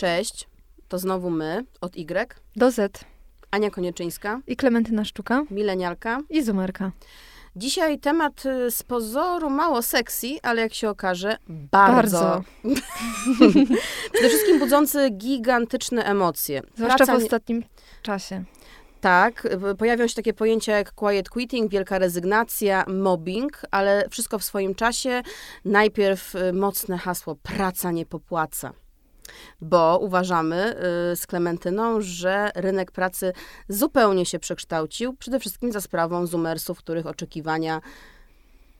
Cześć, to znowu my, od Y, Do Z. Ania Konieczyńska, I Klementyna Sztuka. milenialka. I Zumerka. Dzisiaj temat y, z pozoru mało sexy, ale jak się okaże, bardzo. Bardzo. Przede wszystkim budzący gigantyczne emocje. Zwłaszcza Praca w ostatnim czasie. Tak, pojawią się takie pojęcia jak quiet quitting, wielka rezygnacja, mobbing, ale wszystko w swoim czasie. Najpierw y, mocne hasło praca nie popłaca. Bo uważamy y, z Klementyną, że rynek pracy zupełnie się przekształcił, przede wszystkim za sprawą zoomersów, których oczekiwania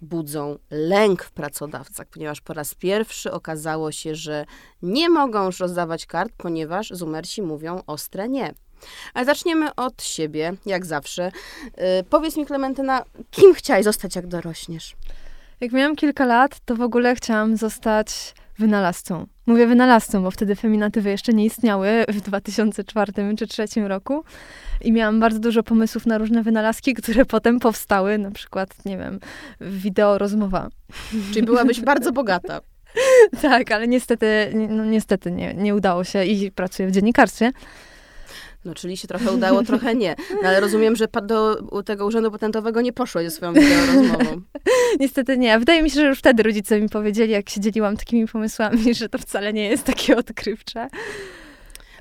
budzą lęk w pracodawcach, ponieważ po raz pierwszy okazało się, że nie mogą już rozdawać kart, ponieważ zoomersi mówią ostre nie. Ale zaczniemy od siebie, jak zawsze. Y, powiedz mi, Klementyna, kim chciałaś zostać, jak dorośniesz? Jak miałam kilka lat, to w ogóle chciałam zostać wynalazcą. Mówię wynalazcą, bo wtedy feminatywy jeszcze nie istniały w 2004 czy 2003 roku. I miałam bardzo dużo pomysłów na różne wynalazki, które potem powstały, na przykład, nie wiem, wideo rozmowa. Czyli byłabyś bardzo bogata. Tak, ale niestety, no, niestety nie, nie udało się i pracuję w dziennikarstwie. No, czyli się trochę udało, trochę nie. No, ale rozumiem, że do tego urzędu patentowego nie poszło ze swoją wideorozmową. Niestety nie. Wydaje mi się, że już wtedy rodzice mi powiedzieli, jak się dzieliłam takimi pomysłami, że to wcale nie jest takie odkrywcze.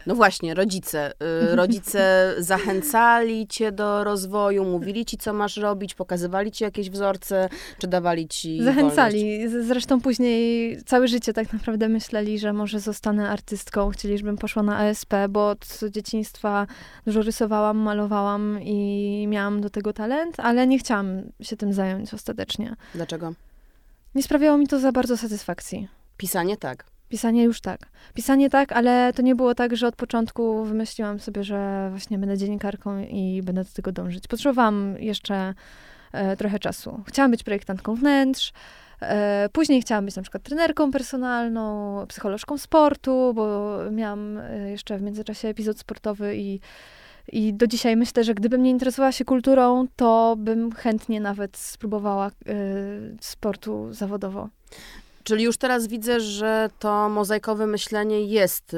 No właśnie, rodzice. Y, rodzice zachęcali cię do rozwoju, mówili ci, co masz robić, pokazywali ci jakieś wzorce, czy dawali ci wolność? Zachęcali. Z- Zresztą później całe życie tak naprawdę myśleli, że może zostanę artystką. Chcieli, żebym poszła na ASP, bo od dzieciństwa dużo rysowałam, malowałam i miałam do tego talent, ale nie chciałam się tym zająć ostatecznie. Dlaczego? Nie sprawiało mi to za bardzo satysfakcji. Pisanie tak. Pisanie już tak. Pisanie tak, ale to nie było tak, że od początku wymyśliłam sobie, że właśnie będę dziennikarką i będę do tego dążyć. Potrzebowałam jeszcze e, trochę czasu. Chciałam być projektantką wnętrz. E, później chciałam być na przykład trenerką personalną, psycholożką sportu, bo miałam e, jeszcze w międzyczasie epizod sportowy i, i do dzisiaj myślę, że gdybym nie interesowała się kulturą, to bym chętnie nawet spróbowała e, sportu zawodowo. Czyli już teraz widzę, że to mozaikowe myślenie jest y,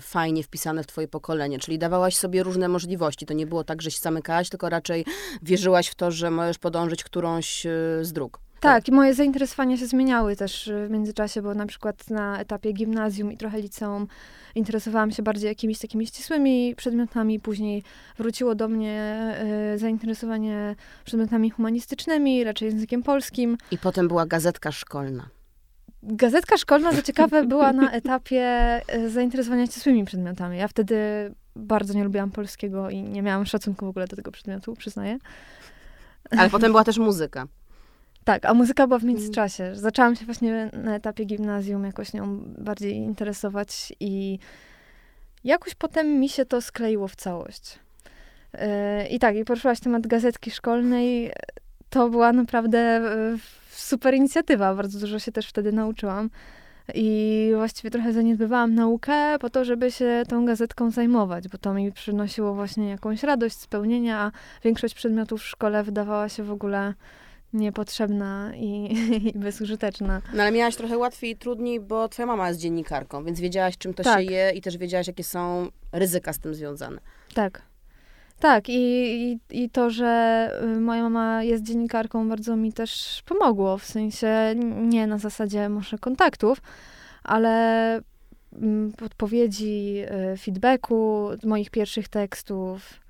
fajnie wpisane w twoje pokolenie, czyli dawałaś sobie różne możliwości. To nie było tak, że się zamykałaś, tylko raczej wierzyłaś w to, że możesz podążyć którąś y, z dróg. Tak, i moje zainteresowania się zmieniały też y, w międzyczasie, bo na przykład na etapie gimnazjum i trochę liceum interesowałam się bardziej jakimiś takimi ścisłymi przedmiotami. Później wróciło do mnie y, zainteresowanie przedmiotami humanistycznymi, raczej językiem polskim. I potem była gazetka szkolna. Gazetka szkolna, co ciekawe, była na etapie y, zainteresowania ścisłymi przedmiotami. Ja wtedy bardzo nie lubiłam polskiego i nie miałam szacunku w ogóle do tego przedmiotu, przyznaję. Ale potem była też muzyka. Tak, a muzyka była w międzyczasie. Zaczęłam się właśnie na etapie gimnazjum jakoś nią bardziej interesować i jakoś potem mi się to skleiło w całość. Yy, I tak, i poruszyłaś temat gazetki szkolnej. To była naprawdę super inicjatywa. Bardzo dużo się też wtedy nauczyłam. I właściwie trochę zaniedbywałam naukę po to, żeby się tą gazetką zajmować, bo to mi przynosiło właśnie jakąś radość, spełnienia, a większość przedmiotów w szkole wydawała się w ogóle niepotrzebna i, i bezużyteczna. No ale miałaś trochę łatwiej i trudniej, bo twoja mama jest dziennikarką, więc wiedziałaś, czym to Tak. się je i też wiedziałaś, jakie są ryzyka z tym związane. Tak. Tak, i, i, i to, że y, moja mama jest dziennikarką, bardzo mi też pomogło. W sensie nie na zasadzie może kontaktów, ale mm, podpowiedzi, y, feedbacku, moich pierwszych tekstów.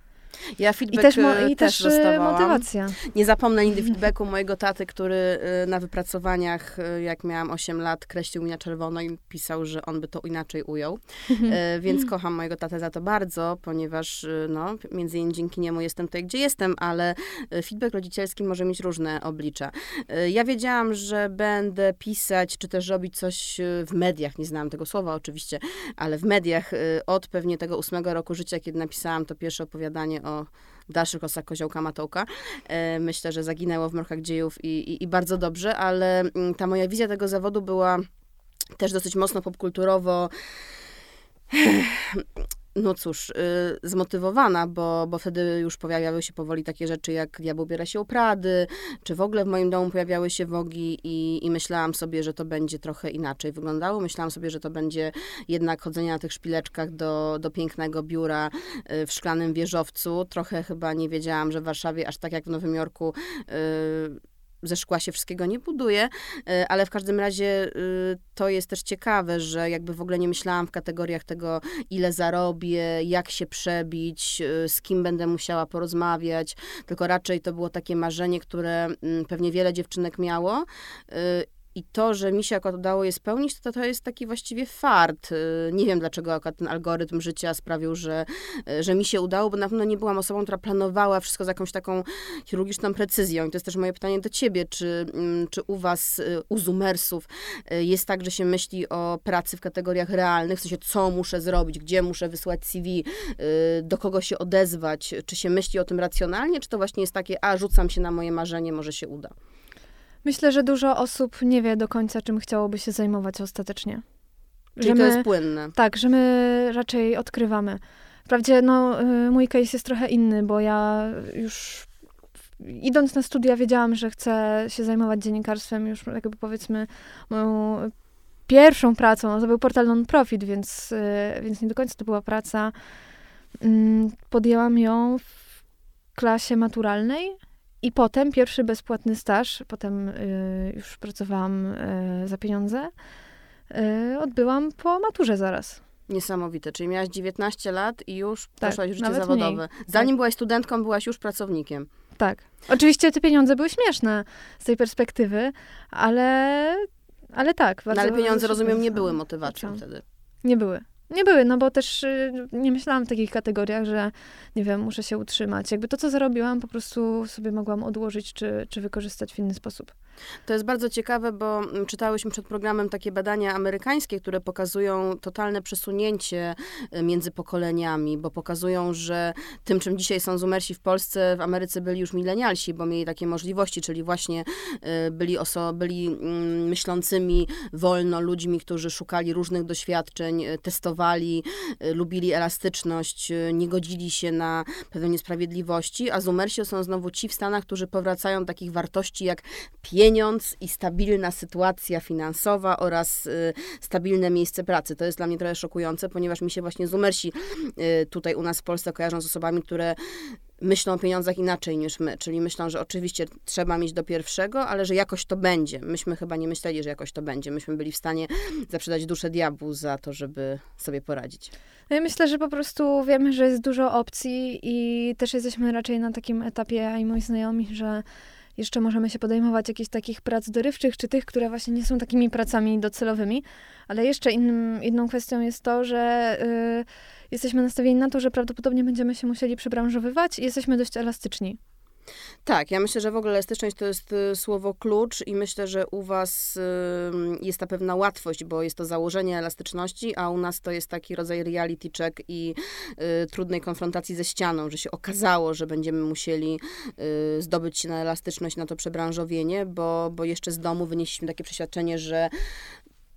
Ja I feedback też, mo- e, i też też dostawałam. motywacja. Nie zapomnę nigdy feedbacku mojego taty, który y, na wypracowaniach, jak miałam 8 lat, kreślił mi na czerwono i pisał, że on by to inaczej ujął. Więc kocham mojego tatę za to bardzo, ponieważ no, między innymi dzięki niemu jestem tutaj, gdzie jestem, ale feedback rodzicielski może mieć różne oblicza. Ja wiedziałam, że będę pisać, czy też robić coś w mediach, nie znałam tego słowa oczywiście, ale w mediach od pewnie tego ósmego roku życia, kiedy napisałam to pierwsze opowiadanie o w dalszych losach koziołka Matołka. E, Myślę, że zaginęło w mrokach dziejów i, i, i bardzo dobrze, ale mm, ta moja wizja tego zawodu była też dosyć mocno popkulturowo No cóż, y, zmotywowana, bo, bo wtedy już pojawiały się powoli takie rzeczy jak ja ubiera się u Prady, czy w ogóle w moim domu pojawiały się wogi i, i myślałam sobie, że to będzie trochę inaczej wyglądało. Myślałam sobie, że to będzie jednak chodzenie na tych szpileczkach do, do pięknego biura y, w szklanym wieżowcu. Trochę chyba nie wiedziałam, że w Warszawie, aż tak jak w Nowym Jorku, y, ze szkła się wszystkiego nie buduje, e, ale w każdym razie y, to jest też ciekawe, że jakby w ogóle nie myślałam w kategoriach tego, ile zarobię, jak się przebić, y, z kim będę musiała porozmawiać, tylko raczej to było takie marzenie, które mm, pewnie wiele dziewczynek miało i to, że mi się akurat udało je spełnić, to to jest taki właściwie fart. Y, nie wiem, dlaczego akurat ten algorytm życia sprawił, że, y, że mi się udało, bo na pewno nie byłam osobą, która planowała wszystko z jakąś taką chirurgiczną precyzją. I to jest też moje pytanie do ciebie, czy, mm, czy u was, y, u Zoomersów, jest tak, że się myśli o pracy w kategoriach realnych, w sensie co muszę zrobić, gdzie muszę wysłać CV, do kogo się odezwać, czy się myśli o tym racjonalnie, czy to właśnie jest takie, a rzucam się na moje marzenie, może się uda. Myślę, że dużo osób nie wie do końca, czym chciałoby się zajmować ostatecznie. Czyli że to my, jest płynne. Tak, że my raczej odkrywamy. Wprawdzie, no, y, mój case jest trochę inny, bo ja już idąc na studia wiedziałam, że chcę się zajmować dziennikarstwem. Już jakby powiedzmy moją pierwszą pracą, no to był portal non-profit, więc, y, więc nie do końca to była praca. Mm, podjęłam ją w klasie maturalnej, i potem pierwszy bezpłatny staż, potem y, już pracowałam y, za pieniądze, y, odbyłam po maturze zaraz. Niesamowite, czyli miałaś 19 lat i już tak, poszłaś w życie zawodowe. Mniej. Zanim tak. byłaś studentką, byłaś już pracownikiem. Tak. Oczywiście te pieniądze były śmieszne z tej perspektywy, ale, ale tak. Bardzo, no ale pieniądze, rozumiem, nie były motywacją wtedy. Nie były. Nie były, no bo też y, nie myślałam w takich kategoriach, że nie wiem, muszę się utrzymać. Jakby to, co zarobiłam, po prostu sobie mogłam odłożyć czy, czy wykorzystać w inny sposób. To jest bardzo ciekawe, bo mm, czytałyśmy przed programem takie badania amerykańskie, które pokazują totalne przesunięcie y, między pokoleniami, bo pokazują, że tym, czym dzisiaj są zumersi w Polsce, w Ameryce byli już milenialsi, bo mieli takie możliwości, czyli właśnie y, byli, oso- byli mm, myślącymi wolno ludźmi, którzy szukali różnych doświadczeń, y, testowali, lubili elastyczność, nie godzili się na pewne niesprawiedliwości, a zumersi są znowu ci w Stanach, którzy powracają takich wartości jak pieniądz i stabilna sytuacja finansowa oraz y, stabilne miejsce pracy. To jest dla mnie trochę szokujące, ponieważ mi się właśnie Zumersi y, tutaj u nas w Polsce kojarzą z osobami, które myślą o pieniądzach inaczej niż my, czyli myślą, że oczywiście trzeba mieć do pierwszego, ale że jakoś to będzie. Myśmy chyba nie myśleli, że jakoś to będzie. Myśmy byli w stanie zaprzedać duszę diabłu za to, żeby sobie poradzić. No myślę, że po prostu wiemy, że jest dużo opcji i też jesteśmy raczej na takim etapie, i moi znajomi, że jeszcze możemy się podejmować jakichś takich prac dorywczych, czy tych, które właśnie nie są takimi pracami docelowymi. Ale jeszcze innym, inną kwestią jest to, że y, jesteśmy nastawieni na to, że prawdopodobnie będziemy się musieli przebranżowywać i jesteśmy dość elastyczni. Tak, ja myślę, że w ogóle elastyczność to jest y, słowo klucz i myślę, że u was y, jest ta pewna łatwość, bo jest to założenie elastyczności, a u nas to jest taki rodzaj reality check i y, trudnej konfrontacji ze ścianą, że się okazało, że będziemy musieli zdobyć się na elastyczność, na to przebranżowienie, bo, bo jeszcze z domu wynieśliśmy takie przeświadczenie, że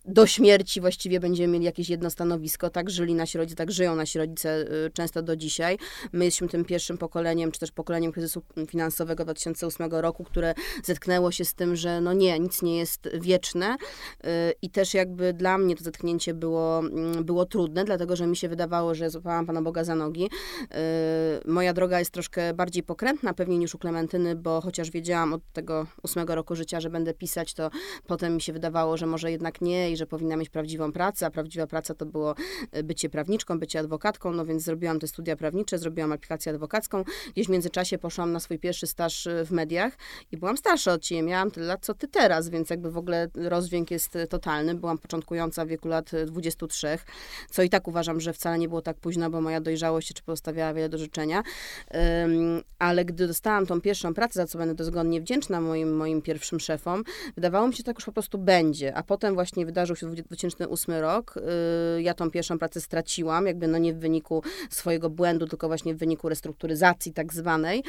do śmierci właściwie będziemy mieli jakieś jedno stanowisko. Tak żyli nasi rodzice, tak żyją nasi rodzice y, często do dzisiaj. My jesteśmy tym pierwszym pokoleniem, czy też pokoleniem kryzysu finansowego 2008 roku, które zetknęło się z tym, że no nie, nic nie jest wieczne y, i też jakby dla mnie to zetknięcie było, mm, było trudne, dlatego, że mi się wydawało, że złapałam Pana Boga za nogi. Y, moja droga jest troszkę bardziej pokrętna pewnie niż u Klementyny, bo chociaż wiedziałam od tego ósmego roku życia, że będę pisać, to potem mi się wydawało, że może jednak nie że powinna mieć prawdziwą pracę, a prawdziwa praca to było e, bycie prawniczką, bycie adwokatką, no więc zrobiłam te studia prawnicze, zrobiłam aplikację adwokacką. Gdzieś w międzyczasie poszłam na swój pierwszy staż e, w mediach i byłam starsza od ciebie, miałam tyle lat, co ty teraz, więc jakby w ogóle rozdźwięk jest e, totalny. Byłam początkująca w wieku lat 23, co i tak uważam, że wcale nie było tak późno, bo moja dojrzałość czy pozostawiała wiele do życzenia. Um, ale gdy dostałam tą pierwszą pracę, za co będę dozgodnie wdzięczna moim, moim pierwszym szefom, wydawało mi się, że tak już po prostu będzie. A potem właśnie wydarzyło zdarzył się 2008 rok. Y, ja tą pierwszą pracę straciłam, jakby no nie w wyniku swojego błędu, tylko właśnie w wyniku restrukturyzacji tak zwanej.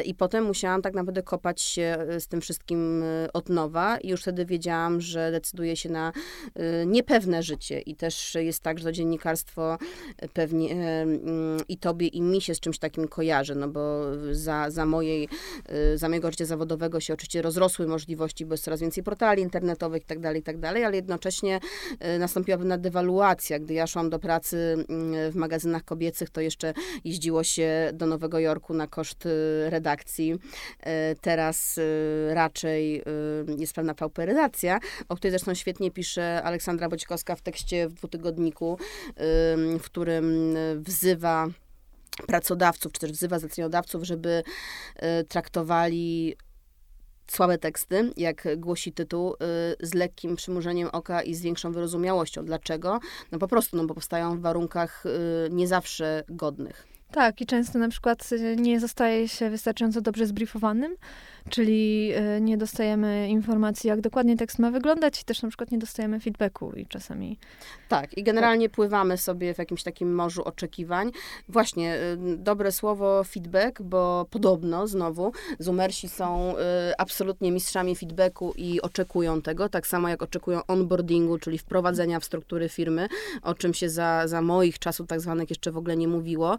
Y, I potem musiałam tak naprawdę kopać się z tym wszystkim od nowa i już wtedy wiedziałam, że decyduję się na niepewne życie i też jest tak, że to dziennikarstwo pewnie mm, i tobie i mi się z czymś takim kojarzy, no bo za, za mojej, za mojego życia zawodowego się oczywiście rozrosły możliwości, bo jest coraz więcej portali internetowych i tak dalej, i tak dalej, ale jednocześnie y, nastąpiła pewna dewaluacja. Gdy ja szłam do pracy mm, w magazynach kobiecych, to jeszcze jeździło się do Nowego Jorku na koszt y, redakcji. Y, teraz raczej jest pewna pauperyzacja, o której zresztą świetnie pisze Aleksandra Boćkowska w tekście w dwutygodniku, w którym wzywa pracodawców, czy też wzywa zleceniodawców, żeby traktowali słabe teksty, jak głosi tytuł, y, z lekkim przymurzeniem oka i z większą wyrozumiałością. Dlaczego? No po prostu, no bo powstają w warunkach y, nie zawsze godnych. Tak, i często na przykład y, nie zostaje się wystarczająco dobrze zbriefowanym, czyli y, nie dostajemy informacji, jak dokładnie tekst ma wyglądać i też na przykład nie dostajemy feedbacku i czasami... Tak, i generalnie tak. pływamy sobie w jakimś takim morzu oczekiwań. Właśnie, y, dobre słowo feedback, bo podobno, znowu, Zumersi są absolutnie mistrzami feedbacku i oczekują tego, tak samo jak oczekują onboardingu, czyli wprowadzenia w struktury firmy, o czym się za, za moich czasów tak zwanych jeszcze w ogóle nie mówiło.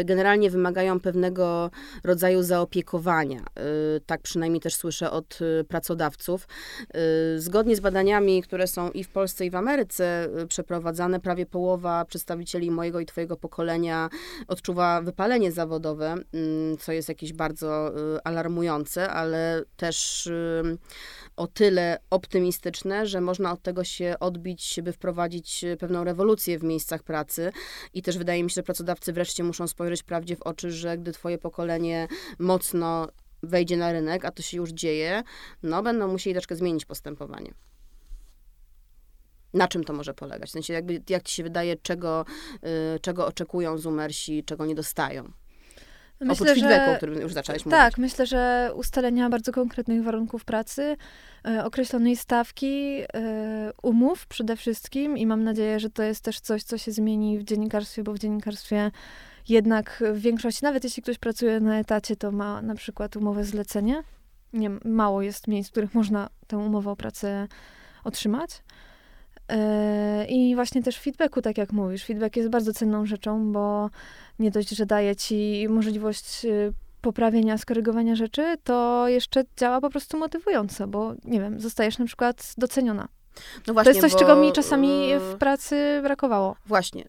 Y, generalnie wymagają pewnego rodzaju zaopiekowania. Y, tak przynajmniej też słyszę od y, pracodawców. Zgodnie z badaniami, które są i w Polsce, i w Ameryce przeprowadzane, prawie połowa przedstawicieli mojego i twojego pokolenia odczuwa wypalenie zawodowe, mm, co jest jakieś bardzo alarmujące, ale też o tyle optymistyczne, że można od tego się odbić, by wprowadzić pewną rewolucję w miejscach pracy. I też wydaje mi się, że pracodawcy wreszcie muszą spojrzeć prawdzie w oczy, że gdy twoje pokolenie mocno wejdzie na rynek, a to się już dzieje, no będą musieli troszkę zmienić postępowanie. Na czym to może polegać? W sensie, jakby, jak ci się wydaje, czego, y, czego oczekują zumersi, czego nie dostają? Myślę, Oprócz feedbacku, o którym już zaczęłaś mówić. Tak, myślę, że ustalenia bardzo konkretnych warunków pracy, e, określonej stawki, e, umów przede wszystkim i mam nadzieję, że to jest też coś, co się zmieni w dziennikarstwie, bo w dziennikarstwie jednak w większości, nawet jeśli ktoś pracuje na etacie, to ma na przykład umowę zlecenie. Nie, mało jest miejsc, w których można tę umowę o pracę otrzymać. E, I właśnie też feedbacku, tak jak mówisz. Feedback jest bardzo cenną rzeczą, bo nie dość, że daje ci możliwość y, poprawienia, skorygowania rzeczy, to jeszcze działa po prostu motywująco, bo nie wiem, zostajesz na przykład doceniona. No właśnie, to jest coś, bo, czego mi czasami w pracy brakowało. Właśnie.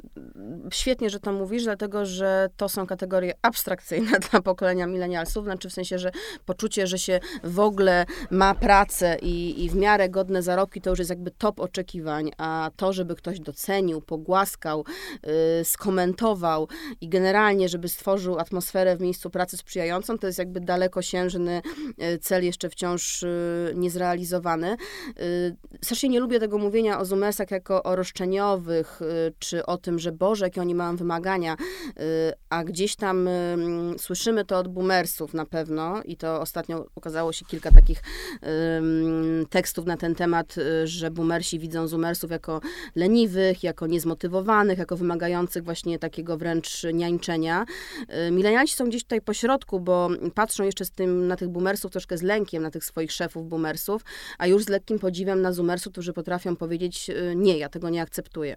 Świetnie, że to mówisz, dlatego że to są kategorie abstrakcyjne dla pokolenia milenialsów, znaczy w sensie, że poczucie, że się w ogóle ma pracę i, i w miarę godne zarobki, to już jest jakby top oczekiwań, a to, żeby ktoś docenił, pogłaskał, yy, skomentował i generalnie, żeby stworzył atmosferę w miejscu pracy sprzyjającą, to jest jakby dalekosiężny y, cel jeszcze wciąż yy, niezrealizowany. Yy, strasznie nie lubię tego mówienia o Zumersach jako o roszczeniowych, y, czy o tym, że Boże, jakie oni mają wymagania, y, a gdzieś tam y, słyszymy to od boomersów na pewno i to ostatnio okazało się kilka takich tekstów na ten temat, że boomersi widzą Zumersów jako leniwych, jako niezmotywowanych, jako wymagających właśnie takiego wręcz niańczenia. Milenialsi są gdzieś tutaj po środku, bo patrzą jeszcze z tym na tych boomersów troszkę z lękiem, na tych swoich szefów boomersów, a już z lekkim podziwem na Zumersów, którzy potrafią powiedzieć, y, nie, ja tego nie akceptuję.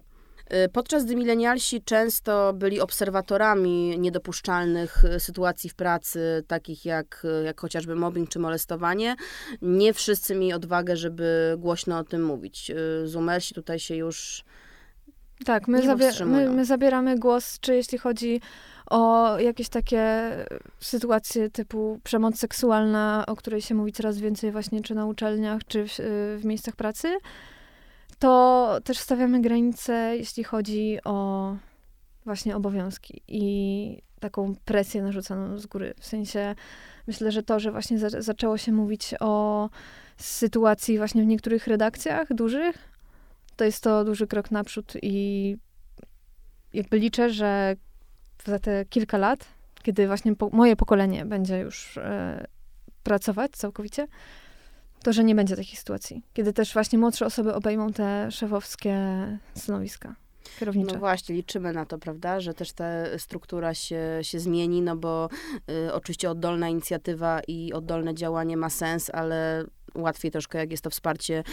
Y, podczas gdy milenialsi często byli obserwatorami niedopuszczalnych y, sytuacji w pracy, takich jak, jak chociażby mobbing czy molestowanie, nie wszyscy mieli odwagę, żeby głośno o tym mówić. Zumersi tutaj się już. Tak, my, zabier my, my zabieramy głos, czy jeśli chodzi o jakieś takie sytuacje typu przemoc seksualna, o której się mówi coraz więcej właśnie czy na uczelniach, czy w, w miejscach pracy, to też stawiamy granice, jeśli chodzi o właśnie obowiązki i taką presję narzucaną z góry. W sensie myślę, że to, że właśnie za, zaczęło się mówić o sytuacji właśnie w niektórych redakcjach dużych, to jest to duży krok naprzód i jakby liczę, że za te kilka lat, kiedy właśnie po, moje pokolenie będzie już e, pracować całkowicie, to, że nie będzie takich sytuacji, kiedy też właśnie młodsze osoby obejmą te szefowskie stanowiska kierownicze. No właśnie, liczymy na to, prawda, że też ta struktura się, się zmieni, no bo y, oczywiście oddolna inicjatywa i oddolne działanie ma sens, ale łatwiej troszkę, jak jest to wsparcie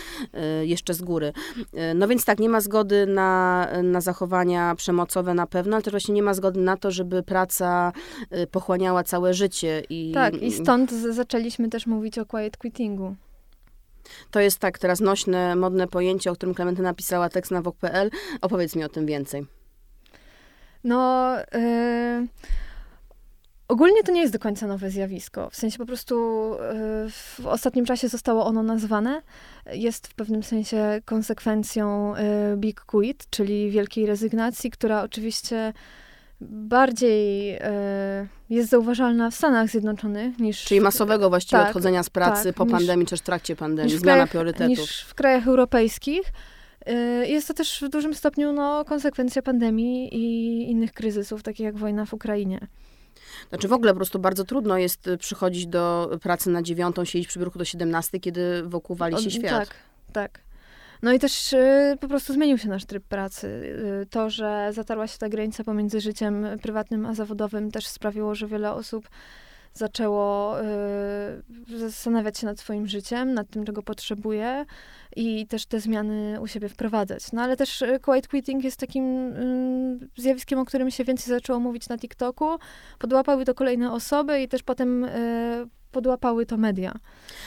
y, jeszcze z góry. Y, no więc tak, nie ma zgody na, na zachowania przemocowe na pewno, ale też właśnie nie ma zgody na to, żeby praca y, pochłaniała całe życie. I, tak, i stąd zaczęliśmy też mówić o quiet quittingu. To jest tak teraz nośne, modne pojęcie, o którym Klementyna pisała tekst na wok.pl. Opowiedz mi o tym więcej. No, yy, ogólnie to nie jest do końca nowe zjawisko. W sensie po prostu yy, w ostatnim czasie zostało ono nazwane. Jest w pewnym sensie konsekwencją yy, Big Quit, czyli wielkiej rezygnacji, która oczywiście bardziej e, jest zauważalna w Stanach Zjednoczonych niż... Czyli masowego właściwie tak, odchodzenia z pracy tak, po niż, pandemii czy w trakcie pandemii, zmiana krajach, priorytetów. Niż w krajach europejskich. E, jest to też w dużym stopniu no, konsekwencja pandemii i innych kryzysów, takich jak wojna w Ukrainie. Znaczy w ogóle po prostu bardzo trudno jest przychodzić do pracy na dziewiątą, siedzieć przy biurku do 17, kiedy wokół wali się świat. Tak, tak. No i też y, po prostu zmienił się nasz tryb pracy. Y, to, że zatarła się ta granica pomiędzy życiem prywatnym a zawodowym też sprawiło, że wiele osób zaczęło y, zastanawiać się nad swoim życiem, nad tym, czego potrzebuje i też te zmiany u siebie wprowadzać. No ale też quiet quitting jest takim zjawiskiem, o którym się więcej zaczęło mówić na TikToku. Podłapały to kolejne osoby i też potem podłapały to media.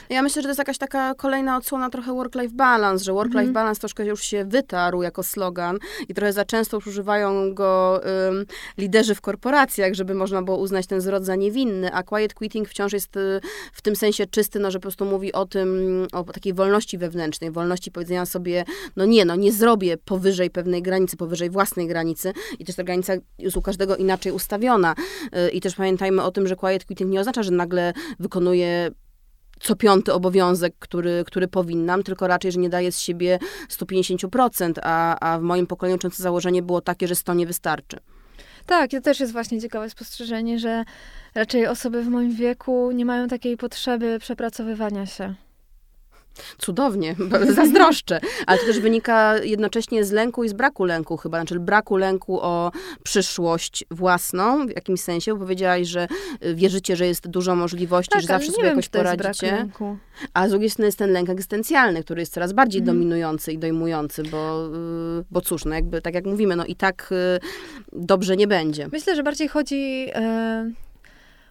Ja myślę, że to jest jakaś taka kolejna odsłona trochę work-life balance, że work-life mm. balance troszkę już się wytarł jako slogan i trochę za często już używają go um, liderzy w korporacjach, żeby można było uznać ten zwrot za niewinny, a quiet quitting wciąż jest y, w tym sensie czysty, no, że po prostu mówi o tym, o takiej wolności wewnętrznej, wolności powiedzenia sobie, no nie, no nie zrobię powyżej pewnej granicy, powyżej własnej granicy i też ta granica jest u każdego inaczej ustawiona. Y, I też pamiętajmy o tym, że quiet quitting nie oznacza, że nagle wykonujemy wykonuję co piąty obowiązek, który, który powinnam, tylko raczej, że nie daję z siebie 150%, a, a w moim pokoleniu często założenie było takie, że 100 nie wystarczy. Tak, to też jest właśnie ciekawe spostrzeżenie, że raczej osoby w moim wieku nie mają takiej potrzeby przepracowywania się. Cudownie, zazdroszczę. Ale to też wynika jednocześnie z lęku i z braku lęku chyba. Znaczy braku lęku o przyszłość własną w jakimś sensie, bo powiedziałaś, że y, wierzycie, że jest dużo możliwości, tak, że zawsze sobie wiem, jakoś poradzicie. A z drugiej strony jest ten lęk egzystencjalny, który jest coraz bardziej mhm. dominujący i dojmujący, bo, y, bo cóż, no jakby tak jak mówimy, no i tak y, dobrze nie będzie. Myślę, że bardziej chodzi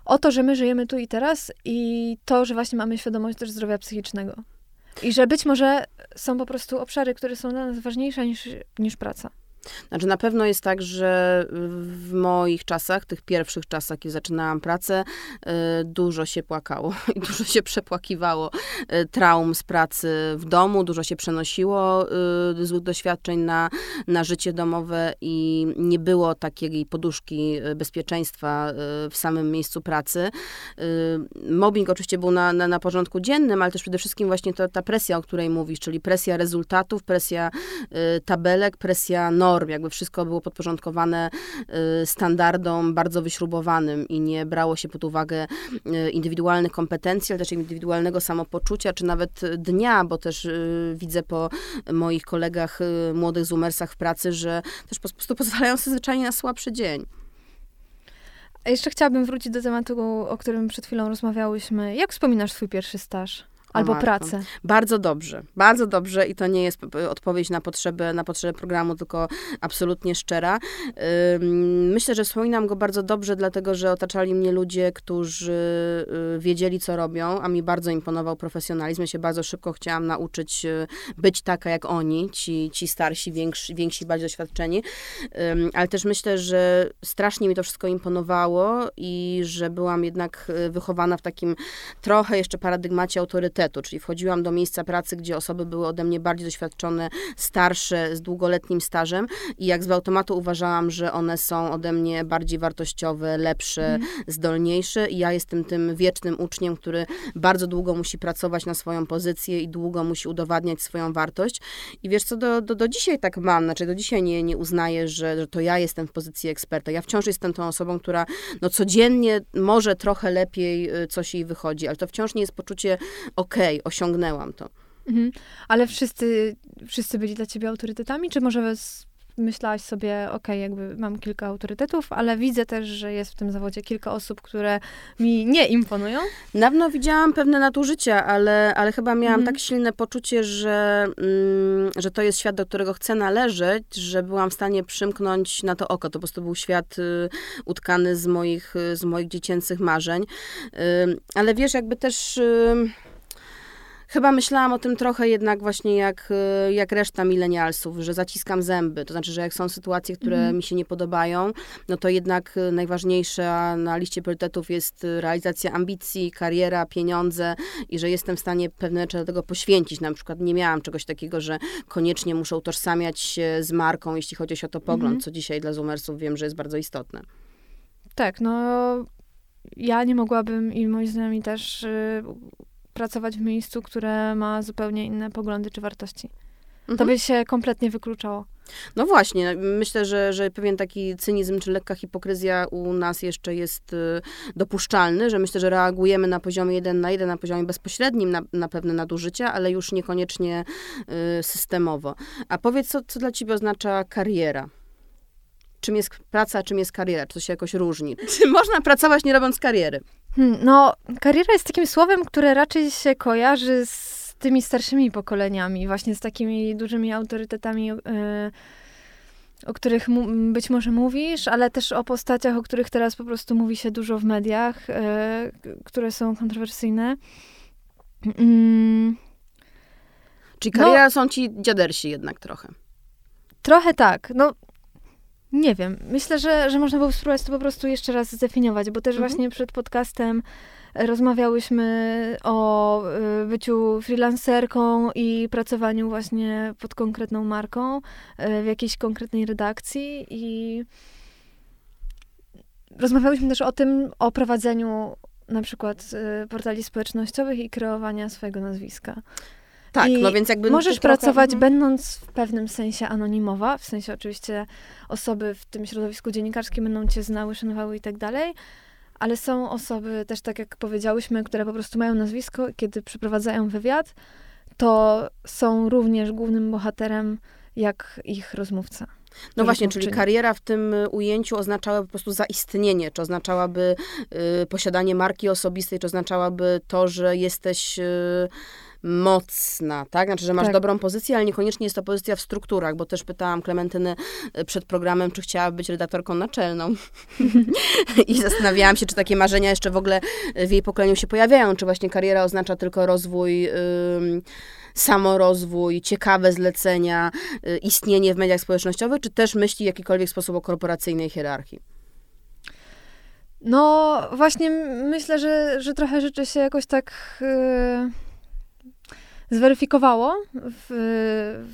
o to, że my żyjemy tu i teraz i to, że właśnie mamy świadomość też zdrowia psychicznego. I że być może są po prostu obszary, które są dla nas ważniejsze niż, niż praca. Znaczy na pewno jest tak, że w moich czasach, tych pierwszych czasach, kiedy zaczynałam pracę, y, dużo się płakało i dużo się przepłakiwało y, traum z pracy w domu, dużo się przenosiło y, złych doświadczeń na, na życie domowe i nie było takiej poduszki bezpieczeństwa w samym miejscu pracy. Mobbing oczywiście był na, na, na porządku dziennym, ale też przede wszystkim właśnie to, ta presja, o której mówisz, czyli presja rezultatów, presja tabelek, presja norm, norm, jakby wszystko było podporządkowane y, standardom bardzo wyśrubowanym i nie brało się pod uwagę y, indywidualnych kompetencji, ale też indywidualnego samopoczucia, czy nawet dnia, bo też y, widzę po moich kolegach młodych zoomersach w pracy, że też po prostu pozwalają sobie zwyczajnie na słabszy dzień. Jeszcze chciałabym wrócić do tematu, o którym przed chwilą rozmawiałyśmy. Jak wspominasz swój pierwszy staż? Albo pracę. Bardzo dobrze, bardzo dobrze i to nie jest odpowiedź na potrzeby, na potrzeby programu, tylko absolutnie szczera. Myślę, że wspominam go bardzo dobrze, dlatego że otaczali mnie ludzie, którzy y, wiedzieli, co robią, a mi bardzo imponował profesjonalizm. Ja się bardzo szybko chciałam nauczyć y, być taka jak oni, ci, ci starsi, więksi, więksi, bardziej doświadczeni. Ale też myślę, że strasznie mi to wszystko imponowało i że byłam jednak y, wychowana w takim trochę jeszcze paradygmacie autorytetu czyli wchodziłam do miejsca pracy, gdzie osoby były ode mnie bardziej doświadczone, starsze, z długoletnim stażem i jak z automatu uważałam, że one są ode mnie bardziej wartościowe, lepsze, mm. zdolniejsze i ja jestem tym wiecznym uczniem, który bardzo długo musi pracować na swoją pozycję i długo musi udowadniać swoją wartość. I wiesz co, do, do, do dzisiaj tak mam, znaczy do dzisiaj nie, nie uznaję, że, że to ja jestem w pozycji eksperta. Ja wciąż jestem tą osobą, która no codziennie może trochę lepiej y, coś jej wychodzi, ale to wciąż nie jest poczucie, okej, okay, osiągnęłam to. Mhm. Ale wszyscy, wszyscy byli dla ciebie autorytetami, czy może myślałaś sobie, ok, jakby mam kilka autorytetów, ale widzę też, że jest w tym zawodzie kilka osób, które mi nie imponują? Na pewno widziałam pewne nadużycia, ale, ale chyba miałam mhm. tak silne poczucie, że, mm, że to jest świat, do którego chcę należeć, że byłam w stanie przymknąć na to oko. To po prostu był świat y, utkany z moich, z moich dziecięcych marzeń. Y, ale wiesz, jakby też... Y, Chyba myślałam o tym trochę jednak właśnie jak, y, jak reszta milenialsów, że zaciskam zęby. To znaczy, że jak są sytuacje, które mm. mi się nie podobają, no to jednak y, najważniejsza na liście priorytetów jest y, realizacja ambicji, kariera, pieniądze i że jestem w stanie pewne rzeczy do tego poświęcić. Na przykład nie miałam czegoś takiego, że koniecznie muszę utożsamiać się z marką, jeśli chodzi o światopogląd, mm. co dzisiaj dla Zoomersów wiem, że jest bardzo istotne. Tak, no ja nie mogłabym i moi znajomi też pracować w miejscu, które ma zupełnie inne poglądy czy wartości. Mhm. To by się kompletnie wykluczało. No właśnie, myślę, że, że pewien taki cynizm czy lekka hipokryzja u nas jeszcze jest y, dopuszczalny, że myślę, że reagujemy na poziomie jeden na jeden, na poziomie bezpośrednim na, na pewne nadużycia, ale już niekoniecznie y, systemowo. A powiedz, co, co dla ciebie oznacza kariera? Czym jest praca, czym jest kariera? Czy to się jakoś różni? Czy można pracować nie robiąc kariery? Hmm, no, kariera jest takim słowem, które raczej się kojarzy z tymi starszymi pokoleniami, właśnie z takimi dużymi autorytetami, yy, o których być może mówisz, ale też o postaciach, o których teraz po prostu mówi się dużo w mediach, yy, które są kontrowersyjne. Yy. Czyli kariera no, są ci dziadersi jednak trochę. Trochę tak. No, nie wiem. Myślę, że, że można było spróbować to po prostu jeszcze raz zdefiniować, bo też mhm. właśnie przed podcastem rozmawiałyśmy o y, byciu freelancerką i pracowaniu właśnie pod konkretną marką y, w jakiejś konkretnej redakcji i rozmawiałyśmy też o tym, o prowadzeniu na przykład portali społecznościowych i kreowania swojego nazwiska. Tak, I no więc jakby... Możesz pracować trochę... będąc w pewnym sensie anonimowa, w sensie oczywiście osoby w tym środowisku dziennikarskim będą cię znały, szanowały i tak dalej, ale są osoby też, tak jak powiedziałyśmy, które po prostu mają nazwisko, kiedy przeprowadzają wywiad, to są również głównym bohaterem jak ich rozmówca. No właśnie, czyli kariera w tym ujęciu oznaczałaby po prostu zaistnienie, czy oznaczałaby y, posiadanie marki osobistej, czy oznaczałaby to, że jesteś y, mocna, tak? Znaczy, że masz tak. dobrą pozycję, ale niekoniecznie jest to pozycja w strukturach, bo też pytałam Klementyny e, przed programem, czy chciała być redaktorką naczelną. I zastanawiałam się, czy takie marzenia jeszcze w ogóle w jej pokoleniu się pojawiają, czy właśnie kariera oznacza tylko rozwój... Yy, samorozwój, ciekawe zlecenia, y, istnienie w mediach społecznościowych, czy też myśli w jakikolwiek sposób o korporacyjnej hierarchii? No, właśnie myślę, że, że trochę rzeczy się jakoś tak. Yy zweryfikowało w,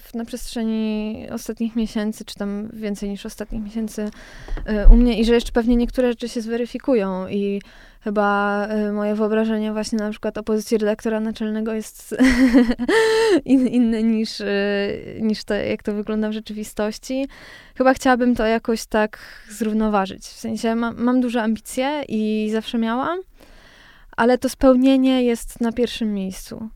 w, na przestrzeni ostatnich miesięcy, czy tam więcej niż ostatnich miesięcy y, u mnie i że jeszcze pewnie niektóre rzeczy się zweryfikują i chyba y, moje wyobrażenie właśnie na przykład o pozycji redaktora naczelnego jest in, inne niż, y, niż to, jak to wygląda w rzeczywistości. Chyba chciałabym to jakoś tak zrównoważyć. W sensie ma, mam duże ambicje i zawsze miałam, ale to spełnienie jest na pierwszym miejscu.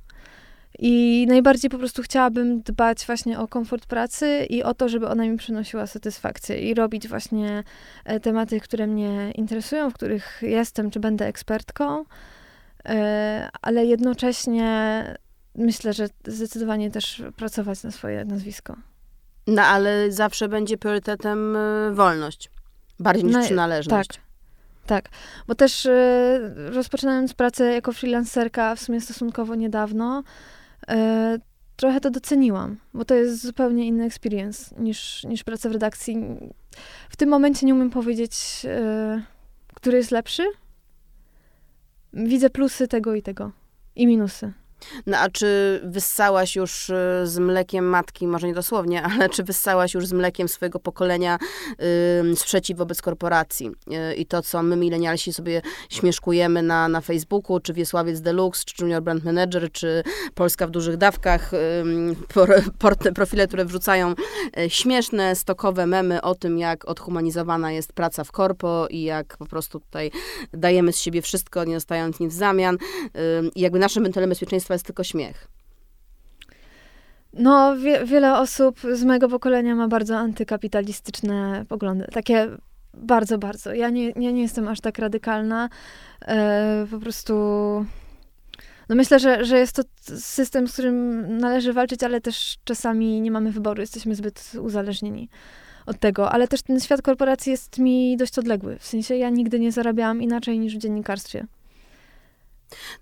I najbardziej po prostu chciałabym dbać właśnie o komfort pracy i o to, żeby ona mi przynosiła satysfakcję i robić właśnie e, tematy, które mnie interesują, w których jestem czy będę ekspertką, e, ale jednocześnie myślę, że zdecydowanie też pracować na swoje nazwisko. No ale zawsze będzie priorytetem e, wolność, bardziej niż no, przynależność. Tak. Tak, bo też rozpoczynając pracę jako freelancerka w sumie stosunkowo niedawno, e, trochę to doceniłam, bo to jest zupełnie inny experience niż, niż praca w redakcji. W tym momencie nie umiem powiedzieć, e, który jest lepszy. Widzę plusy tego i tego i minusy. No a czy wyssałaś już y, z mlekiem matki, może nie dosłownie, ale czy wyssałaś już z mlekiem swojego pokolenia yy, sprzeciw wobec korporacji? Yy, I to, co my milenialsi sobie śmieszkujemy na, na Facebooku, czy Wiesławiec Deluxe, czy Junior Brand Manager, czy Polska w dużych dawkach, yy, profile, które wrzucają y, śmieszne, stokowe memy o tym, jak odhumanizowana jest praca w korpo i jak po prostu tutaj dajemy z siebie wszystko, nie dostając nic w zamian. I jakby naszym mentalem bezpieczeństwa Państwa jest tylko śmiech. No, wie, wiele osób z mojego pokolenia ma bardzo antykapitalistyczne poglądy. Takie bardzo, bardzo. Ja nie, ja nie jestem aż tak radykalna. E, po prostu. No myślę, że, że jest to system, z którym należy walczyć, ale też czasami nie mamy wyboru, jesteśmy zbyt uzależnieni od tego. Ale też ten świat korporacji jest mi dość odległy. W sensie ja nigdy nie zarabiałam inaczej niż w dziennikarstwie.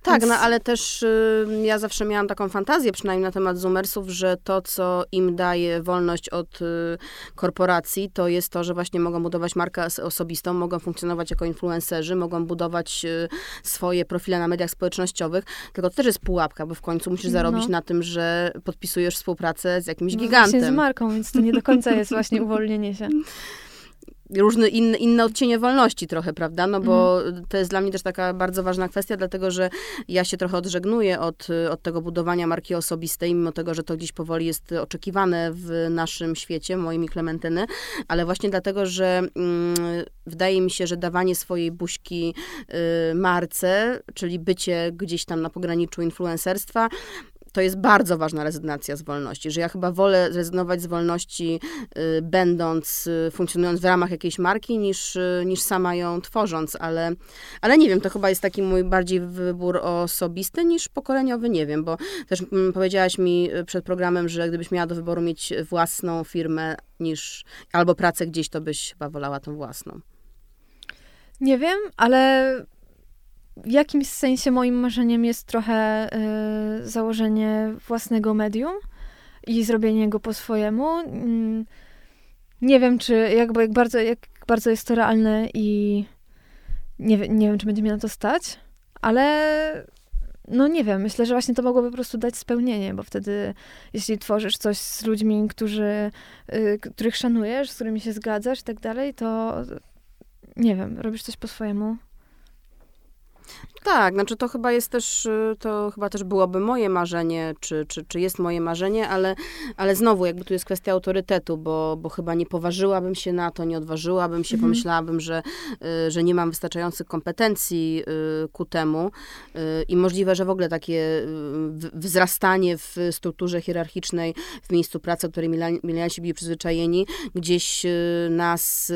Tak, Więc... no ale też y, ja zawsze miałam taką fantazję, przynajmniej na temat Zoomersów, że to, co im daje wolność od y, korporacji, to jest to, że właśnie mogą budować markę osobistą, mogą funkcjonować jako influencerzy, mogą budować y, swoje profile na mediach społecznościowych, tylko to też jest pułapka, bo w końcu musisz zarobić no. na tym, że podpisujesz współpracę z jakimś no, gigantem. z marką, więc to nie do końca jest właśnie uwolnienie się różne inne, inne odcienie wolności trochę, prawda? No bo mhm. to jest dla mnie też taka bardzo ważna kwestia, dlatego że ja się trochę odżegnuję od, od tego budowania marki osobistej, mimo tego, że to gdzieś powoli jest oczekiwane w naszym świecie, moimi Klementyny, ale właśnie dlatego, że mm, wydaje mi się, że dawanie swojej buźki y, marce, czyli bycie gdzieś tam na pograniczu influencerstwa, to jest bardzo ważna rezygnacja z wolności, że ja chyba wolę rezygnować z wolności, y, będąc, y, funkcjonując w ramach jakiejś marki, niż, y, niż sama ją tworząc, ale, ale nie wiem, to chyba jest taki mój bardziej wybór osobisty niż pokoleniowy, nie wiem, bo też mm, powiedziałaś mi przed programem, że gdybyś miała do wyboru mieć własną firmę niż albo pracę gdzieś, to byś chyba wolała tą własną. Nie wiem, ale w jakimś sensie moim marzeniem jest trochę y, założenie własnego medium i zrobienie go po swojemu. Mm, nie wiem, czy jakby jak bardzo, jak bardzo jest to realne i nie, nie wiem, czy będzie mi na to stać, ale no nie wiem, myślę, że właśnie to mogłoby po prostu dać spełnienie, bo wtedy jeśli tworzysz coś z ludźmi, którzy, y, których szanujesz, z którymi się zgadzasz i tak dalej, to nie wiem, robisz coś po swojemu. Tak, znaczy to chyba jest też, y, to chyba też byłoby moje marzenie, czy, czy, czy jest moje marzenie, ale, ale znowu jakby tu jest kwestia autorytetu, bo, bo chyba nie poważyłabym się na to, nie odważyłabym się, mhm. pomyślałabym, że, y, że nie mam wystarczających kompetencji y, ku temu i możliwe, że w ogóle takie wzrastanie w strukturze hierarchicznej w miejscu pracy, o której milenialsi byli przyzwyczajeni, gdzieś nas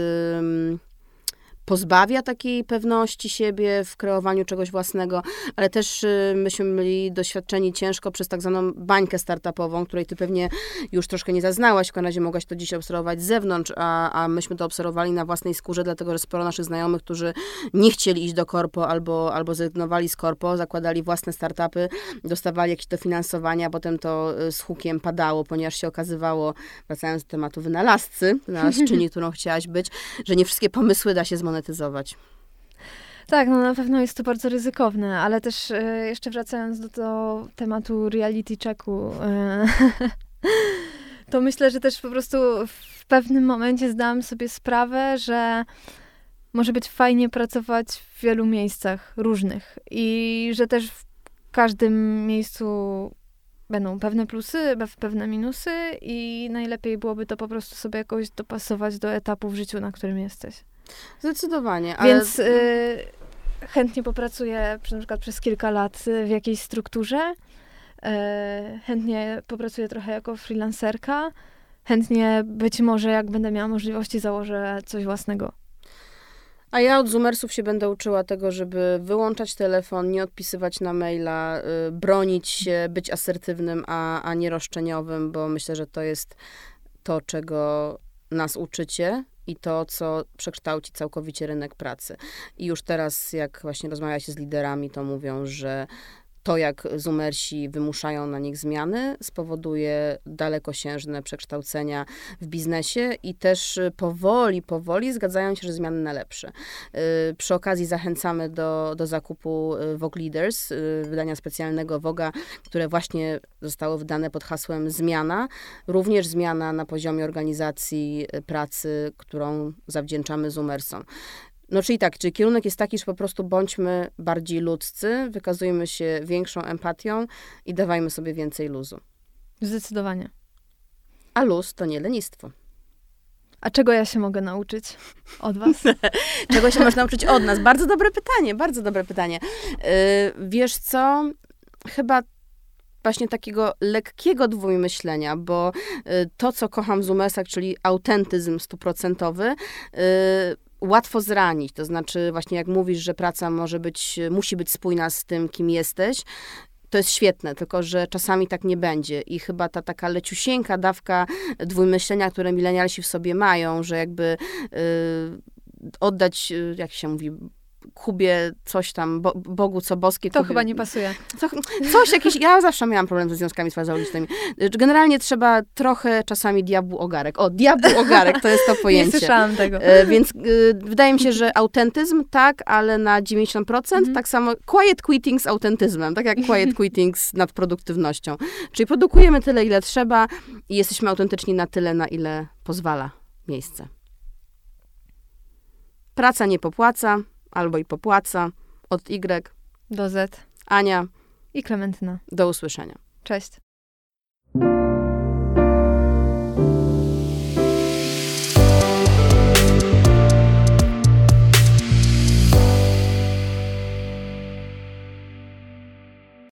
pozbawia takiej pewności siebie w kreowaniu czegoś własnego, ale też y, myśmy byli doświadczeni ciężko przez tak zwaną bańkę startupową, której ty pewnie już troszkę nie zaznałaś, w każdym razie mogłaś to dziś obserwować z zewnątrz, a, a myśmy to obserwowali na własnej skórze, dlatego że sporo naszych znajomych, którzy nie chcieli iść do korpo albo, albo zrezygnowali z korpo, zakładali własne startupy, dostawali jakieś dofinansowania, a potem to y, z hukiem padało, ponieważ się okazywało, wracając do tematu wynalazcy, wynalazczyni, którą chciałaś być, że nie wszystkie pomysły da się zmonetyzować monetyzować. Tak, no na pewno jest to bardzo ryzykowne, ale też e, jeszcze wracając do, do tematu reality checku, e, to myślę, że też po prostu w pewnym momencie zdałam sobie sprawę, że może być fajnie pracować w wielu miejscach różnych i że też w każdym miejscu będą pewne plusy, pewne minusy i najlepiej byłoby to po prostu sobie jakoś dopasować do etapu w życiu, na którym jesteś. Zdecydowanie. Ale... Więc y, chętnie popracuję na przykład przez kilka lat w jakiejś strukturze. Y, chętnie popracuję trochę jako freelancerka. Chętnie być może, jak będę miała możliwości, założę coś własnego. A ja od Zoomersów się będę uczyła tego, żeby wyłączać telefon, nie odpisywać na maila, y, bronić się, być asertywnym, a, a nie roszczeniowym, bo myślę, że to jest to, czego nas uczycie i to, co przekształci całkowicie rynek pracy. I już teraz, jak właśnie rozmawia się z liderami, to mówią, że to, jak Zoomersi wymuszają na nich zmiany, spowoduje dalekosiężne przekształcenia w biznesie i też powoli, powoli zgadzają się, że zmiany na lepsze. Y, przy okazji zachęcamy do, do zakupu y, Vogue Leaders, y, wydania specjalnego Woga, które właśnie zostało wydane pod hasłem zmiana. Również zmiana na poziomie organizacji pracy, którą zawdzięczamy Zoomersom. No czyli tak, czyli kierunek jest taki, że po prostu bądźmy bardziej ludzcy, wykazujmy się większą empatią i dawajmy sobie więcej luzu. Zdecydowanie. A luz to nie lenistwo. A czego ja się mogę nauczyć od was? czego się można nauczyć od nas? Bardzo dobre pytanie, bardzo dobre pytanie. Yy, wiesz co? Chyba właśnie takiego lekkiego dwumyślenia, bo y, to, co kocham z UMS-ach, czyli autentyzm stuprocentowy, y, łatwo zranić. To znaczy, właśnie jak mówisz, że praca może być, musi być spójna z tym, kim jesteś, to jest świetne, tylko że czasami tak nie będzie. I chyba ta taka leciusieńka dawka dwumyślenia, które milenialsi w sobie mają, że jakby y, oddać, y, jak się mówi, Kubie coś tam, bo, Bogu co boskie. To Kubie, chyba nie pasuje. Co, coś jakieś, ja zawsze miałam problem ze związkami sfazaolistycznymi. Generalnie trzeba trochę czasami diabłu ogarek. O, diabłu ogarek, to jest to pojęcie. Nie słyszałam tego. E, więc e, wydaje mi się, że autentyzm tak, ale na 90%, Mhm. tak samo quiet quitting z autentyzmem, tak jak quiet quitting z nadproduktywnością. Czyli produkujemy tyle, ile trzeba i jesteśmy autentyczni na tyle, na ile pozwala miejsce. Praca nie popłaca, albo i popłaca. Od Y. Do Z. Ania, I Klementyna. do usłyszenia. Cześć.